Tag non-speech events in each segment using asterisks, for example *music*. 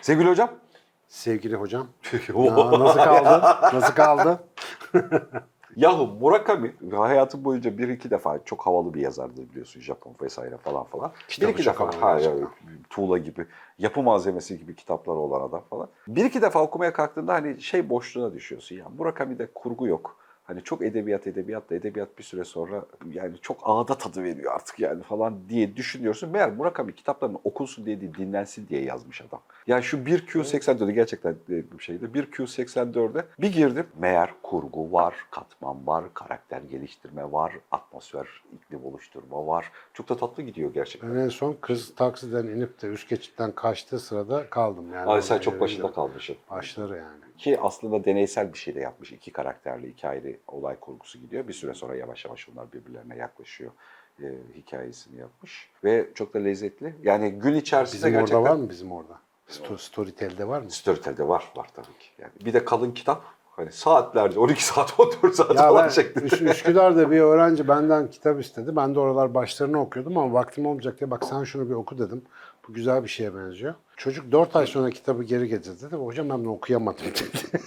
Sevgili hocam. Sevgili hocam. Ya, nasıl kaldı? Nasıl kaldı? *laughs* Yahu Murakami hayatım boyunca bir iki defa çok havalı bir yazardı biliyorsun Japon vesaire falan falan. Kitabı bir iki çok defa havalı ha, gerçekten. ya, tuğla gibi yapı malzemesi gibi kitapları olan adam falan. Bir iki defa okumaya kalktığında hani şey boşluğuna düşüyorsun ya Murakami'de kurgu yok. Hani çok edebiyat edebiyat da edebiyat bir süre sonra yani çok ağda tadı veriyor artık yani falan diye düşünüyorsun. Meğer Murakami kitaplarını okunsun diye değil dinlensin diye yazmış adam. Ya şu 1Q84'ü gerçekten e, bir şeydi. 1Q84'e bir girdim. Meğer kurgu var, katman var, karakter geliştirme var, atmosfer, iklim oluşturma var. Çok da tatlı gidiyor gerçekten. Ben en son kız taksiden inip de üst geçitten kaçtığı sırada kaldım. Yani Ay sen çok başında kalmışsın. Başları yani. Ki aslında deneysel bir şey de yapmış. İki karakterli, iki ayrı olay kurgusu gidiyor. Bir süre sonra yavaş yavaş onlar birbirlerine yaklaşıyor. e, hikayesini yapmış. Ve çok da lezzetli. Yani gün içerisinde Bizim gerçekten... orada var mı bizim orada? Sto- Storytel'de var mı? Storytel'de var, var tabii ki. Yani bir de kalın kitap. Hani saatlerce, 12 saat, 14 saat Ya falan şeklinde. Üs- Üsküdar'da bir öğrenci benden kitap istedi. Ben de oralar başlarını okuyordum ama vaktim olmayacak diye bak sen şunu bir oku dedim. Güzel bir şeye benziyor. Çocuk 4 ay sonra kitabı geri getirdi dedi. Hocam ben bunu okuyamadım *laughs* dedi.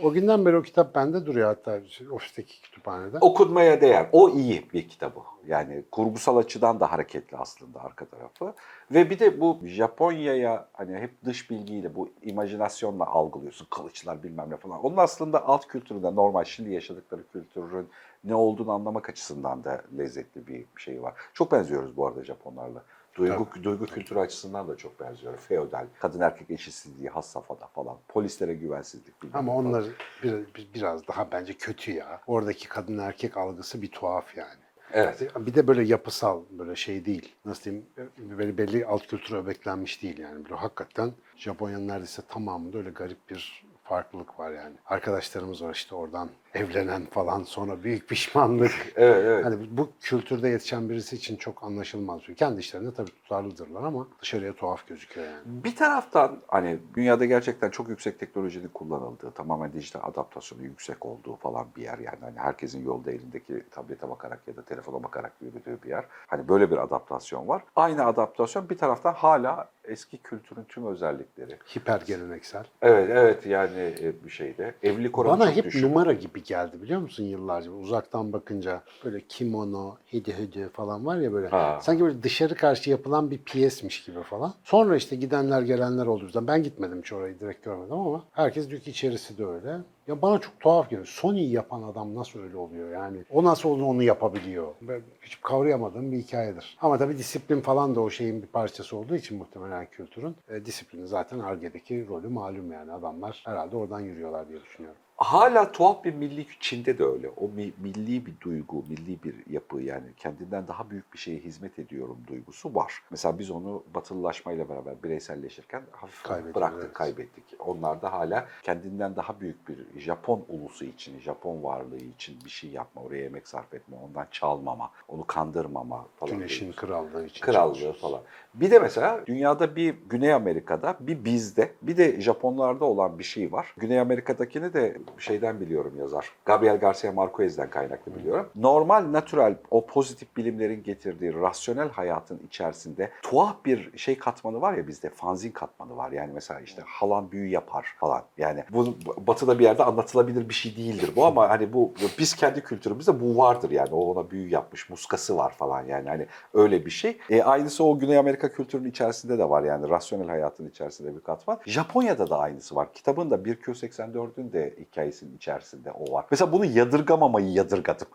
o günden beri o kitap bende duruyor hatta ofisteki kütüphanede. Okunmaya değer. O iyi bir kitabı. Yani kurgusal açıdan da hareketli aslında arka tarafı. Ve bir de bu Japonya'ya hani hep dış bilgiyle bu imajinasyonla algılıyorsun. Kılıçlar bilmem ne falan. Onun aslında alt kültüründe normal şimdi yaşadıkları kültürün ne olduğunu anlamak açısından da lezzetli bir şey var. Çok benziyoruz bu arada Japonlarla. Duygu, duygu kültürü açısından da çok benziyor. Feodal, kadın erkek eşitsizliği has safhada falan. Polislere güvensizlik. Ama ne falan. onlar biraz, biraz daha bence kötü ya. Oradaki kadın erkek algısı bir tuhaf yani. Evet. Bir de böyle yapısal böyle şey değil. Nasıl diyeyim? Böyle belli alt kültüre öbeklenmiş değil yani. Böyle hakikaten Japonya'nın neredeyse tamamında öyle garip bir farklılık var yani. Arkadaşlarımız var işte oradan evlenen falan sonra büyük pişmanlık. *laughs* Evet, evet. Hani bu kültürde yetişen birisi için çok anlaşılmaz. Kendi işlerinde tabii tutarlıdırlar ama dışarıya tuhaf gözüküyor yani. Bir taraftan hani dünyada gerçekten çok yüksek teknolojinin kullanıldığı, tamamen dijital adaptasyonu yüksek olduğu falan bir yer yani. Hani herkesin yolda elindeki tablete bakarak ya da telefona bakarak yürüdüğü bir yer. Hani böyle bir adaptasyon var. Aynı adaptasyon bir taraftan hala eski kültürün tüm özellikleri. Hiper geleneksel. Evet, evet yani e, bir şeyde. Evlilik oranı Bana çok hep düşük. numara gibi geldi biliyor musun yıllarca uzaktan bakınca böyle kimono, hidi hidi falan var ya böyle Ha. sanki böyle dışarı karşı yapılan bir piyesmiş gibi falan. Sonra işte gidenler gelenler oldu bizden. Ben gitmedim hiç orayı direkt görmedim ama herkes diyor ki içerisi de öyle. Ya bana çok tuhaf geliyor. Sony yapan adam nasıl öyle oluyor yani? O nasıl onu, onu yapabiliyor? Ben hiç kavrayamadığım bir hikayedir. Ama tabii disiplin falan da o şeyin bir parçası olduğu için muhtemelen kültürün. E, disiplini zaten Arge'deki rolü malum yani. Adamlar herhalde oradan yürüyorlar diye düşünüyorum. Hala tuhaf bir milli Çin'de de öyle. O mi- milli bir duygu, milli bir yapı yani kendinden daha büyük bir şeye hizmet ediyorum duygusu var. Mesela biz onu batılılaşmayla beraber bireyselleşirken hafif Kaybediyoruz, bıraktık, evet. kaybettik. Onlar da hala kendinden daha büyük bir Japon ulusu için, Japon varlığı için bir şey yapma, oraya emek sarf etme, ondan çalmama, onu kandırmama falan. Güneşin duygusu. krallığı için. Krallığı falan. Bir de mesela dünyada bir Güney Amerika'da, bir bizde, bir de Japonlarda olan bir şey var. Güney Amerika'dakini de şeyden biliyorum yazar. Gabriel Garcia Marquez'den kaynaklı biliyorum. Normal, natural, o pozitif bilimlerin getirdiği rasyonel hayatın içerisinde tuhaf bir şey katmanı var ya bizde, fanzin katmanı var. Yani mesela işte halan büyü yapar falan. Yani bu batıda bir yerde anlatılabilir bir şey değildir bu ama hani bu biz kendi kültürümüzde bu vardır yani. O ona büyü yapmış, muskası var falan yani hani öyle bir şey. E, aynısı o Güney Amerika kültürünün içerisinde de var yani rasyonel hayatın içerisinde bir katman. Japonya'da da aynısı var. Kitabın da 1Q84'ün de hikayesinin içerisinde o var. Mesela bunu yadırgamamayı yadırgadım.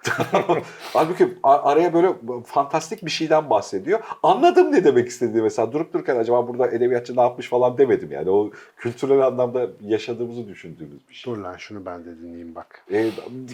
*laughs* Halbuki araya böyle fantastik bir şeyden bahsediyor. Anladım ne demek istediği mesela durup dururken acaba burada edebiyatçı ne yapmış falan demedim yani. O kültürel anlamda yaşadığımızı düşündüğümüz bir şey. Dur lan şunu ben de dinleyeyim bak. Ee,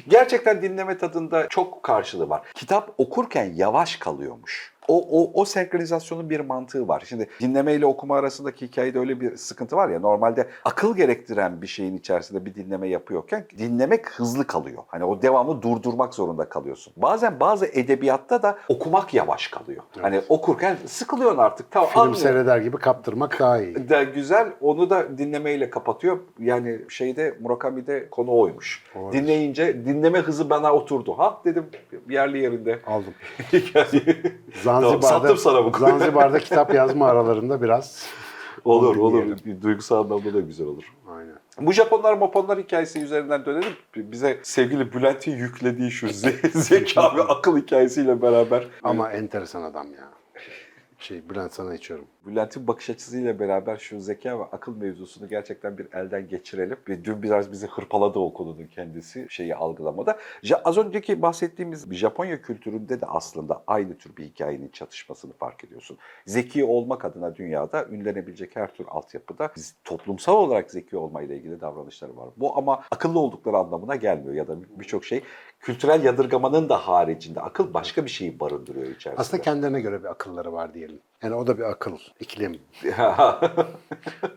gerçekten dinleme tadında çok karşılığı var. Kitap okurken yavaş kalıyormuş. O, o, o senkronizasyonun bir mantığı var. Şimdi dinleme ile okuma arasındaki hikayede öyle bir sıkıntı var ya. Normalde akıl gerektiren bir şeyin içerisinde bir dinleme yapıyorken dinlemek hızlı kalıyor. Hani o devamlı durdurmak zorunda kalıyorsun. Bazen bazı edebiyatta da okumak yavaş kalıyor. Hani okurken sıkılıyorsun artık. Tamam, Film anlıyorum. seyreder gibi kaptırmak daha iyi. de güzel. Onu da dinlemeyle kapatıyor. Yani şeyde Murakami'de konu oymuş. Doğru. Dinleyince dinleme hızı bana oturdu. Ha dedim yerli yerinde. Aldım. *laughs* Yani, Zanzibar'da, sattım sana bu konuyu. Zanzibar'da kitap *laughs* yazma aralarında biraz Olur olur. duygusal anlamda da güzel olur. Aynen. Bu Japonlar Moponlar hikayesi üzerinden dönelim. Bize sevgili Bülent'in yüklediği şu ze- *laughs* zeka ve akıl hikayesiyle beraber. Ama enteresan adam ya. Şey Bülent sana içiyorum. Bülent'in bakış açısıyla beraber şu zeka ve akıl mevzusunu gerçekten bir elden geçirelim. Ve dün biraz bizi hırpaladı o konunun kendisi şeyi algılamada. Ja- az önceki bahsettiğimiz Japonya kültüründe de aslında aynı tür bir hikayenin çatışmasını fark ediyorsun. Zeki olmak adına dünyada ünlenebilecek her tür altyapıda biz toplumsal olarak zeki olmayla ilgili davranışları var. Bu ama akıllı oldukları anlamına gelmiyor ya da birçok şey kültürel yadırgamanın da haricinde akıl başka bir şeyi barındırıyor içerisinde. Aslında kendilerine göre bir akılları var diyelim. Yani o da bir akıl, iklim. *laughs*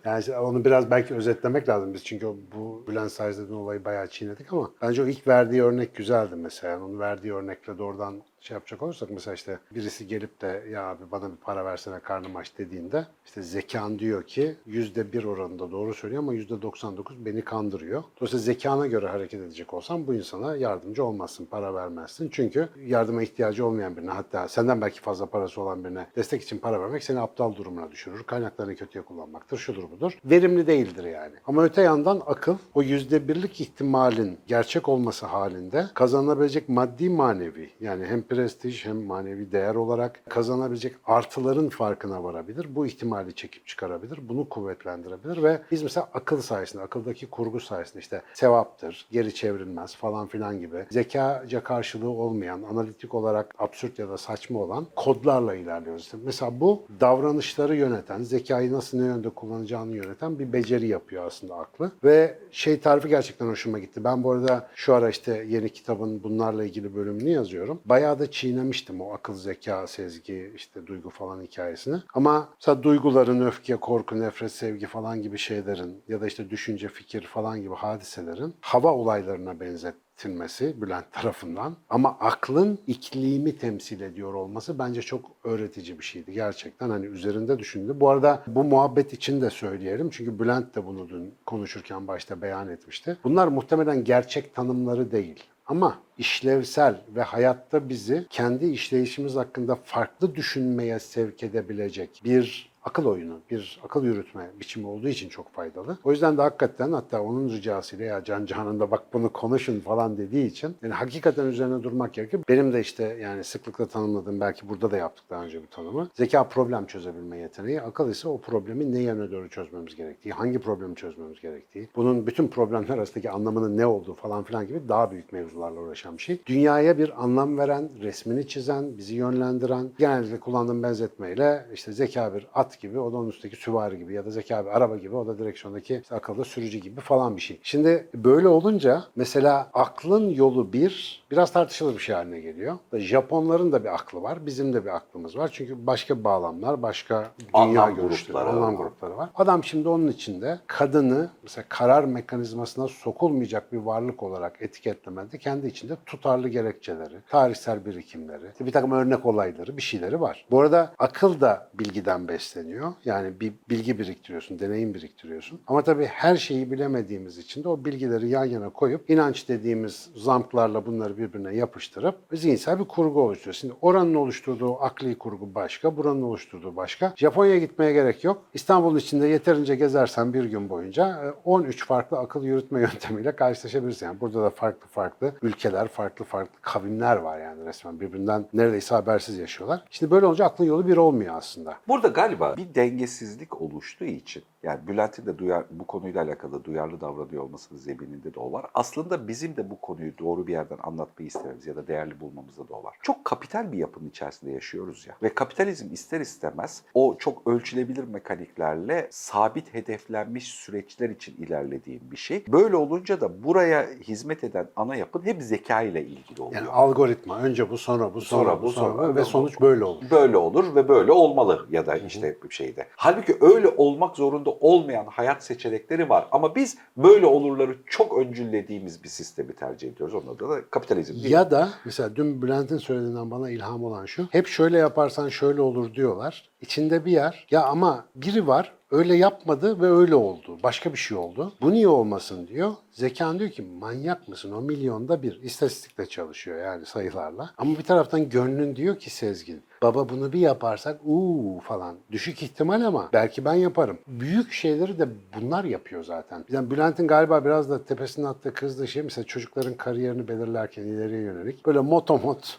Yani işte onu biraz belki özetlemek lazım biz çünkü bu Bülent Sayız'ın olayı bayağı çiğnedik ama bence o ilk verdiği örnek güzeldi mesela. Yani onun verdiği örnekle doğrudan şey yapacak olursak mesela işte birisi gelip de ya abi bana bir para versene karnım aç dediğinde işte zekan diyor ki yüzde bir oranında doğru söylüyor ama yüzde 99 beni kandırıyor. Dolayısıyla zekana göre hareket edecek olsan bu insana yardımcı olmazsın, para vermezsin. Çünkü yardıma ihtiyacı olmayan birine hatta senden belki fazla parası olan birine destek için para vermek seni aptal durumuna düşürür. Kaynaklarını kötüye kullanmaktır, şudur budur. Verimli değildir yani. Ama öte yandan akıl o yüzde birlik ihtimalin gerçek olması halinde kazanabilecek maddi manevi yani hem prestij hem manevi değer olarak kazanabilecek artıların farkına varabilir. Bu ihtimali çekip çıkarabilir. Bunu kuvvetlendirebilir ve biz mesela akıl sayesinde, akıldaki kurgu sayesinde işte sevaptır, geri çevrilmez falan filan gibi zekaca karşılığı olmayan, analitik olarak absürt ya da saçma olan kodlarla ilerliyoruz. İşte mesela bu davranışları yöneten, zekayı nasıl ne yönde kullanacağını yöneten bir beceri yapıyor aslında aklı. Ve şey tarifi gerçekten hoşuma gitti. Ben bu arada şu ara işte yeni kitabın bunlarla ilgili bölümünü yazıyorum. Bayağı da çiğnemiştim o akıl, zeka, sezgi, işte duygu falan hikayesini. Ama mesela duyguların öfke, korku, nefret, sevgi falan gibi şeylerin ya da işte düşünce, fikir falan gibi hadiselerin hava olaylarına benzetilmesi Bülent *laughs* tarafından ama aklın iklimi temsil ediyor olması bence çok öğretici bir şeydi gerçekten hani üzerinde düşündü. Bu arada bu muhabbet için de söyleyelim çünkü Bülent de bunu dün konuşurken başta beyan etmişti. Bunlar muhtemelen gerçek tanımları değil. Ama işlevsel ve hayatta bizi kendi işleyişimiz hakkında farklı düşünmeye sevk edebilecek bir akıl oyunu, bir akıl yürütme biçimi olduğu için çok faydalı. O yüzden de hakikaten hatta onun ricasıyla ya Can Canan'da bak bunu konuşun falan dediği için yani hakikaten üzerine durmak gerekir. Benim de işte yani sıklıkla tanımladığım belki burada da yaptık daha önce bu tanımı. Zeka problem çözebilme yeteneği, akıl ise o problemi ne yöne doğru çözmemiz gerektiği, hangi problemi çözmemiz gerektiği, bunun bütün problemler arasındaki anlamının ne olduğu falan filan gibi daha büyük mevzularla uğraşan bir şey. Dünyaya bir anlam veren, resmini çizen, bizi yönlendiren, genellikle kullandığım benzetmeyle işte zeka bir at gibi, o da onun üstteki süvari gibi ya da zeka bir araba gibi, o da direksiyondaki işte akılda sürücü gibi falan bir şey. Şimdi böyle olunca mesela aklın yolu bir, biraz tartışılır bir şey haline geliyor. Japonların da bir aklı var, bizim de bir aklımız var. Çünkü başka bağlamlar, başka dünya Anlam görüşleri, grupları anlam var. grupları var. Adam şimdi onun içinde kadını mesela karar mekanizmasına sokulmayacak bir varlık olarak etiketlemede kendi içinde tutarlı gerekçeleri, tarihsel birikimleri, bir takım örnek olayları, bir şeyleri var. Bu arada akıl da bilgiden besleniyor. Yani bir bilgi biriktiriyorsun, deneyim biriktiriyorsun. Ama tabii her şeyi bilemediğimiz için de o bilgileri yan yana koyup inanç dediğimiz zamplarla bunları birbirine yapıştırıp zihinsel bir kurgu oluşturuyor. Şimdi oranın oluşturduğu akli kurgu başka, buranın oluşturduğu başka. Japonya'ya gitmeye gerek yok. İstanbul'un içinde yeterince gezersen bir gün boyunca e, 13 farklı akıl yürütme *laughs* yöntemiyle karşılaşabilirsin. Yani burada da farklı farklı ülkeler, farklı farklı kavimler var yani resmen birbirinden neredeyse habersiz yaşıyorlar. Şimdi böyle olunca aklın yolu bir olmuyor aslında. Burada galiba bir dengesizlik oluştuğu için yani Bülent'in de duyar, bu konuyla alakalı duyarlı davranıyor olmasının zemininde de o var. Aslında bizim de bu konuyu doğru bir yerden anlatmayı istememiz ya da değerli bulmamızda da o var. Çok kapital bir yapının içerisinde yaşıyoruz ya. Ve kapitalizm ister istemez o çok ölçülebilir mekaniklerle sabit hedeflenmiş süreçler için ilerlediğim bir şey. Böyle olunca da buraya hizmet eden ana yapın hep zeka ile ilgili oluyor. Yani algoritma önce bu sonra bu sonra, Sonra bu sonra, sonra ve sonuç böyle olur. böyle olur ve böyle olmalı ya da işte bir şeyde. Halbuki öyle olmak zorunda olmayan hayat seçenekleri var ama biz böyle olurları çok öncüllediğimiz bir sistemi tercih ediyoruz. Onun adı da kapitalizm değil. Ya da mesela dün Bülent'in söylediğinden bana ilham olan şu. Hep şöyle yaparsan şöyle olur diyorlar. İçinde bir yer. Ya ama biri var öyle yapmadı ve öyle oldu. Başka bir şey oldu. Bu niye olmasın diyor. Zekan diyor ki manyak mısın o milyonda bir. İstatistikle çalışıyor yani sayılarla. Ama bir taraftan gönlün diyor ki Sezgin baba bunu bir yaparsak uuu falan. Düşük ihtimal ama belki ben yaparım. Büyük şeyleri de bunlar yapıyor zaten. Yani Bülent'in galiba biraz da tepesine attığı kızdığı şey mesela çocukların kariyerini belirlerken ileriye yönelik böyle motomot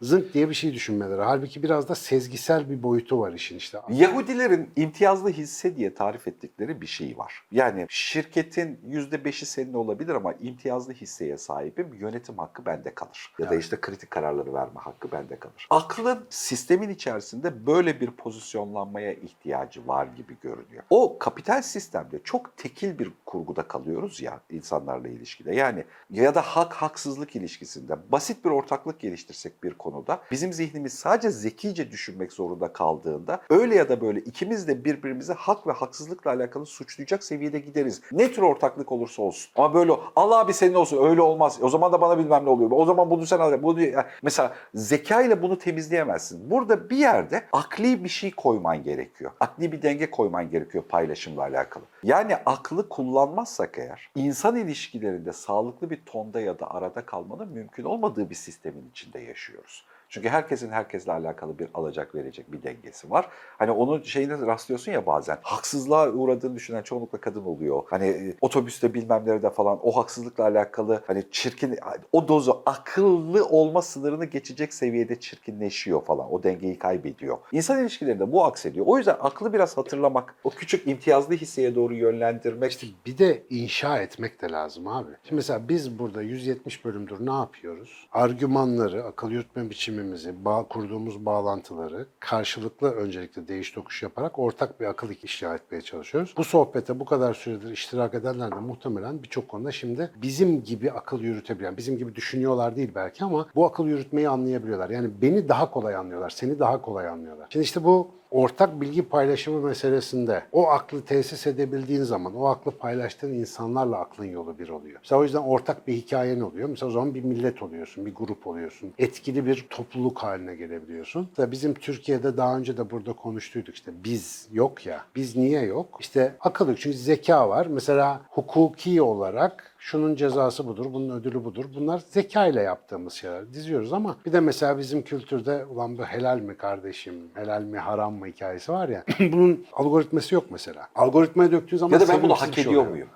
zınk diye bir şey düşünmeleri. Halbuki biraz da sezgisel bir boyutu var işin işte. Yahudilerin imtiyazlı hisse diye tarif ettikleri bir şey var. Yani şirketin %5'i senin olabilir ama imtiyazlı hisseye sahibim yönetim hakkı bende kalır. Ya da işte kritik kararları verme hakkı bende kalır. Aklın sistemin içerisinde böyle bir pozisyonlanmaya ihtiyacı var gibi görünüyor. O kapital sistemde çok tekil bir kurguda kalıyoruz ya insanlarla ilişkide. Yani ya da hak haksızlık ilişkisinde basit bir ortaklık geliştirsek bir konuda bizim zihnimiz sadece zekice düşünmek zorunda kaldığında öyle ya da böyle ikimiz de birbirimizi hak ve haksızlıkla alakalı suçlayacak seviyede gideriz. Ne tür ortaklık olursa olsun. Ama böyle Allah abi senin olsun öyle olmaz. O zaman da bana bilmem ne oluyor. O zaman bunu sen al. Bunu mesela zeka ile bunu temizleyemezsin. Burada bir yerde akli bir şey koyman gerekiyor. Akli bir denge koyman gerekiyor paylaşımla alakalı. Yani aklı kullanmazsak eğer insan ilişkilerinde sağlıklı bir tonda ya da arada kalmanın mümkün olmadığı bir sistemin içinde yaşıyoruz. Çünkü herkesin herkesle alakalı bir alacak verecek bir dengesi var. Hani onun şeyine rastlıyorsun ya bazen. Haksızlığa uğradığını düşünen çoğunlukla kadın oluyor. Hani e, otobüste bilmem nerede falan o haksızlıkla alakalı hani çirkin o dozu akıllı olma sınırını geçecek seviyede çirkinleşiyor falan. O dengeyi kaybediyor. İnsan ilişkilerinde bu aksediyor. O yüzden aklı biraz hatırlamak, o küçük imtiyazlı hisseye doğru yönlendirmek İşte bir de inşa etmek de lazım abi. Şimdi mesela biz burada 170 bölümdür ne yapıyoruz? Argümanları, akıl yürütme biçimimizi, bağ, kurduğumuz bağlantıları karşılıklı öncelikle değiş tokuş yaparak ortak bir akıl inşa etmeye çalışıyoruz. Bu sohbete bu kadar süredir iştirak edenler de muhtemelen birçok konuda şimdi bizim gibi akıl yürütebilen, bizim gibi düşünüyorlar değil belki ama bu akıl yürütmeyi anlayabiliyorlar. Yani beni daha kolay anlıyorlar, seni daha kolay anlıyorlar. Şimdi işte bu ortak bilgi paylaşımı meselesinde o aklı tesis edebildiğin zaman o aklı paylaştığın insanlarla aklın yolu bir oluyor. Mesela o yüzden ortak bir hikayen oluyor. Mesela o zaman bir millet oluyorsun, bir grup oluyorsun. Etkili bir topluluk haline gelebiliyorsun. Mesela bizim Türkiye'de daha önce de burada konuştuyduk işte biz yok ya. Biz niye yok? İşte akıl çünkü zeka var. Mesela hukuki olarak şunun cezası budur, bunun ödülü budur. Bunlar zeka ile yaptığımız şeyler. Diziyoruz ama bir de mesela bizim kültürde ulan bu helal mi kardeşim, helal mi haram mı hikayesi var ya. *clears throat* bunun algoritması yok mesela. Algoritmaya döktüğü zaman ya da ben bunu hak şey ediyor oluyor. muyum?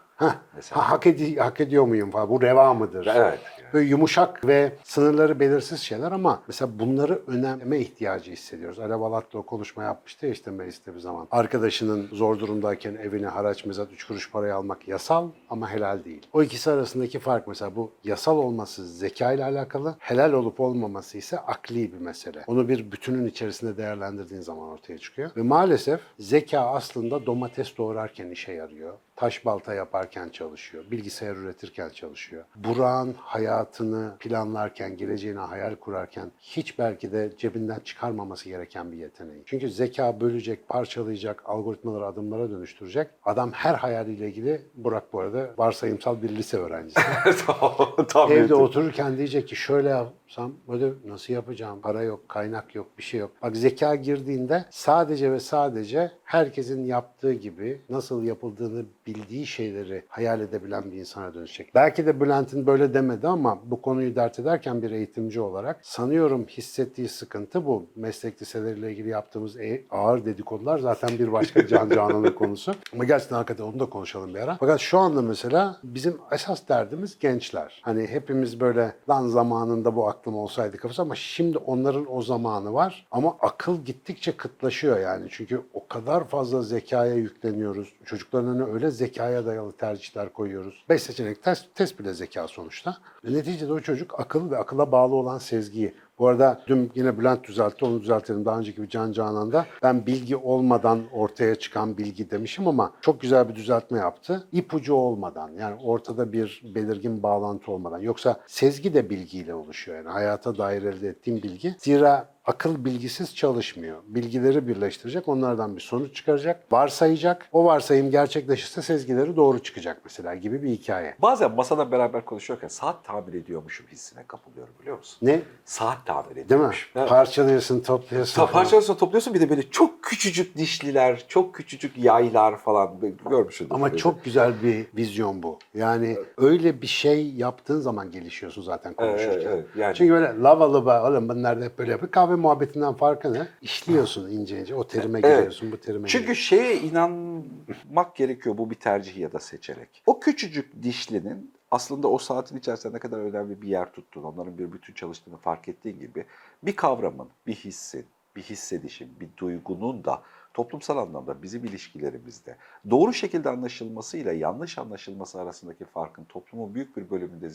Mesela. ha, hak, edi- hak ediyor muyum falan. Bu reva mıdır? Evet. Böyle yumuşak ve sınırları belirsiz şeyler ama mesela bunları önemleme ihtiyacı hissediyoruz. Alev Alat'la o konuşma yapmıştı ya işte mecliste bir zaman. Arkadaşının zor durumdayken evine haraç mezat 3 kuruş parayı almak yasal ama helal değil. O ikisi arasındaki fark mesela bu yasal olması zeka ile alakalı, helal olup olmaması ise akli bir mesele. Onu bir bütünün içerisinde değerlendirdiğin zaman ortaya çıkıyor. Ve maalesef zeka aslında domates doğrarken işe yarıyor. Taş balta yaparken çalışıyor. Bilgisayar üretirken çalışıyor. Burak'ın hayatını planlarken, geleceğine hayal kurarken hiç belki de cebinden çıkarmaması gereken bir yeteneği. Çünkü zeka bölecek, parçalayacak, algoritmaları adımlara dönüştürecek. Adam her hayaliyle ilgili, Burak bu arada varsayımsal bir lise öğrencisi. *laughs* tamam. Evde otururken diyecek ki şöyle yapsam böyle nasıl yapacağım? Para yok, kaynak yok, bir şey yok. Bak zeka girdiğinde sadece ve sadece herkesin yaptığı gibi nasıl yapıldığını bildiği şeyleri hayal edebilen bir insana dönüşecek. Belki de Bülent'in böyle demedi ama bu konuyu dert ederken bir eğitimci olarak sanıyorum hissettiği sıkıntı bu. Meslek liseleriyle ilgili yaptığımız e- ağır dedikodular zaten bir başka *laughs* Can Canan'ın konusu. Ama gerçekten hakikaten onu da konuşalım bir ara. Fakat şu anda mesela bizim esas derdimiz gençler. Hani hepimiz böyle lan zamanında bu aklım olsaydı kafası ama şimdi onların o zamanı var. Ama akıl gittikçe kıtlaşıyor yani. Çünkü o kadar fazla zekaya yükleniyoruz. Çocukların önüne öyle zekaya dayalı tercihler koyuyoruz. Beş seçenek test, test bile zeka sonuçta. Neticede o çocuk akıl ve akıla bağlı olan sezgiyi bu arada dün yine Bülent düzeltti, onu düzeltelim. Daha önceki bir Can Canan'da ben bilgi olmadan ortaya çıkan bilgi demişim ama çok güzel bir düzeltme yaptı. İpucu olmadan yani ortada bir belirgin bağlantı olmadan. Yoksa sezgi de bilgiyle oluşuyor. Yani hayata dair elde ettiğim bilgi. Zira akıl bilgisiz çalışmıyor. Bilgileri birleştirecek, onlardan bir sonuç çıkaracak, varsayacak. O varsayım gerçekleşirse sezgileri doğru çıkacak mesela gibi bir hikaye. Bazen masada beraber konuşuyorken saat tamir ediyormuşum hissine kapılıyorum biliyor musun? Ne? Saat tamir Değil mi? Evet. Parçalıyorsun, topluyorsun. Ta-. Parçalarını topluyorsun bir de böyle çok küçücük dişliler, çok küçücük yaylar falan görmüşsündür. Ama Böyle. çok güzel bir vizyon bu. Yani öyle bir şey yaptığın zaman gelişiyorsun zaten Evet, konuşurken. evet, yani. Çünkü böyle lava lava oğlum bunlar da hep böyle yapıyor. Kahve muhabbetinden farkı ne? İşliyorsun ince ince. O terime Evet. giriyorsun, bu terime Çünkü giriyorsun. şeye inanmak gerekiyor bu bir tercih ya da seçerek. O küçücük dişlinin aslında o saatin içerisinde ne kadar önemli bir yer tuttuğunu, onların bir bütün çalıştığını fark ettiğin gibi bir kavramın, bir hissin, bir hissedişin, bir duygunun da toplumsal anlamda bizim ilişkilerimizde doğru şekilde anlaşılmasıyla yanlış anlaşılması arasındaki farkın toplumun büyük bir bölümünde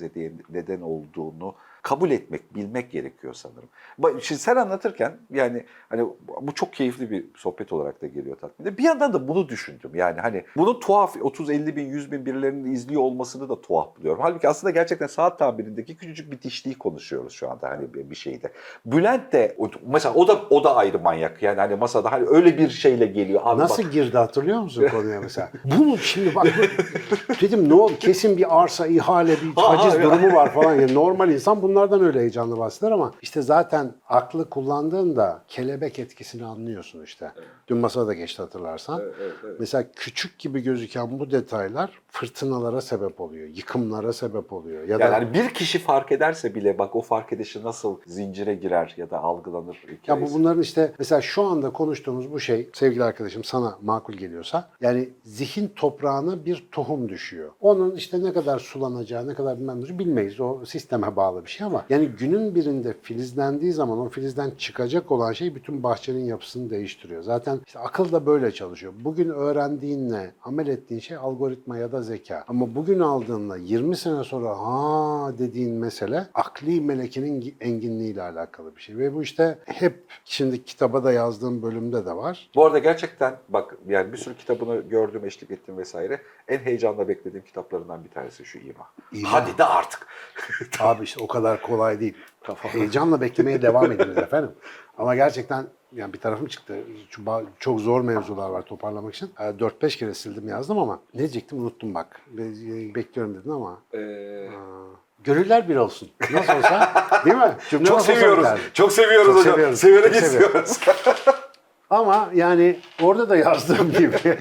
neden olduğunu kabul etmek, bilmek gerekiyor sanırım. Şimdi sen anlatırken yani hani bu çok keyifli bir sohbet olarak da geliyor tatminde. Bir yandan da bunu düşündüm. Yani hani bunun tuhaf 30-50 bin, 100 bin birilerinin izliyor olmasını da tuhaf buluyorum. Halbuki aslında gerçekten saat tabirindeki küçücük bir dişliği konuşuyoruz şu anda hani bir şeyde. Bülent de mesela o da o da ayrı manyak. Yani hani masada hani öyle bir şeyle geliyor. Abi Nasıl bak, girdi hatırlıyor musun konuya mesela? *laughs* Bunu şimdi bak dedim ne oldu kesin bir arsa ihale bir Ha, haciz ha, durumu var falan. Yani normal insan bunlardan öyle heyecanlı bahseder ama işte zaten aklı kullandığında kelebek etkisini anlıyorsun işte. Dün masada da geçti hatırlarsan. Evet, evet, evet. Mesela küçük gibi gözüken bu detaylar fırtınalara sebep oluyor, yıkımlara sebep oluyor. Ya da yani hani bir kişi fark ederse bile bak o fark edişi nasıl zincire girer ya da algılanır Ya bu bunların işte mesela şu anda konuştuğumuz bu şey sevgili arkadaşım sana makul geliyorsa yani zihin toprağına bir tohum düşüyor. Onun işte ne kadar sulanacağı, ne kadar bilmem bilmeyiz. O sisteme bağlı bir şey ama yani günün birinde filizlendiği zaman o filizden çıkacak olan şey bütün bahçenin yapısını değiştiriyor. Zaten işte akıl da böyle çalışıyor. Bugün öğrendiğinle amel ettiğin şey algoritma ya da zeka. Ama bugün aldığınla 20 sene sonra ha dediğin mesele akli melekinin enginliğiyle alakalı bir şey. Ve bu işte hep şimdi kitaba da yazdığım bölümde de var. Bu arada gerçekten bak yani bir sürü kitabını gördüm, eşlik ettim vesaire. En heyecanla beklediğim kitaplarından bir tanesi şu İma. İma. Hadi de artık. Abi işte o kadar kolay değil. Heyecanla beklemeye *laughs* devam ediniz efendim. Ama gerçekten yani bir tarafım çıktı. Çok zor mevzular var toparlamak için. Ee, 4-5 kere sildim yazdım ama ne diyecektim unuttum bak. Be- Bekliyorum dedin ama. Ee, Aa, Gönüller bir olsun. Nasıl olsa değil mi? *laughs* Cümle çok seviyoruz. Çok seviyoruz Çok hocam. seviyoruz. Severek Çok istiyoruz. *laughs* Ama yani orada da yazdığım gibi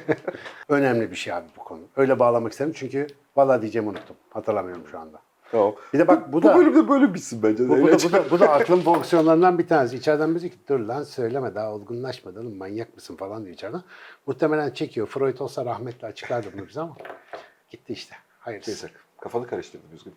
önemli bir şey abi bu konu. Öyle bağlamak istedim çünkü valla diyeceğimi unuttum. Hatırlamıyorum şu anda. Tamam. Bir de bak bu Bu da bölümde böyle bitsin bence. bu, bu, da, bu, da, bu da aklın fonksiyonlarından bir tanesi. İçeriden bizi ki dur lan söyleme daha olgunlaşmadın oğlum manyak mısın falan diyor içeriden. Muhtemelen çekiyor. Freud olsa rahmetli açıklardı bunu bize ama gitti işte. Hayırlısı. Neyse kafanı karıştırdım üzgün.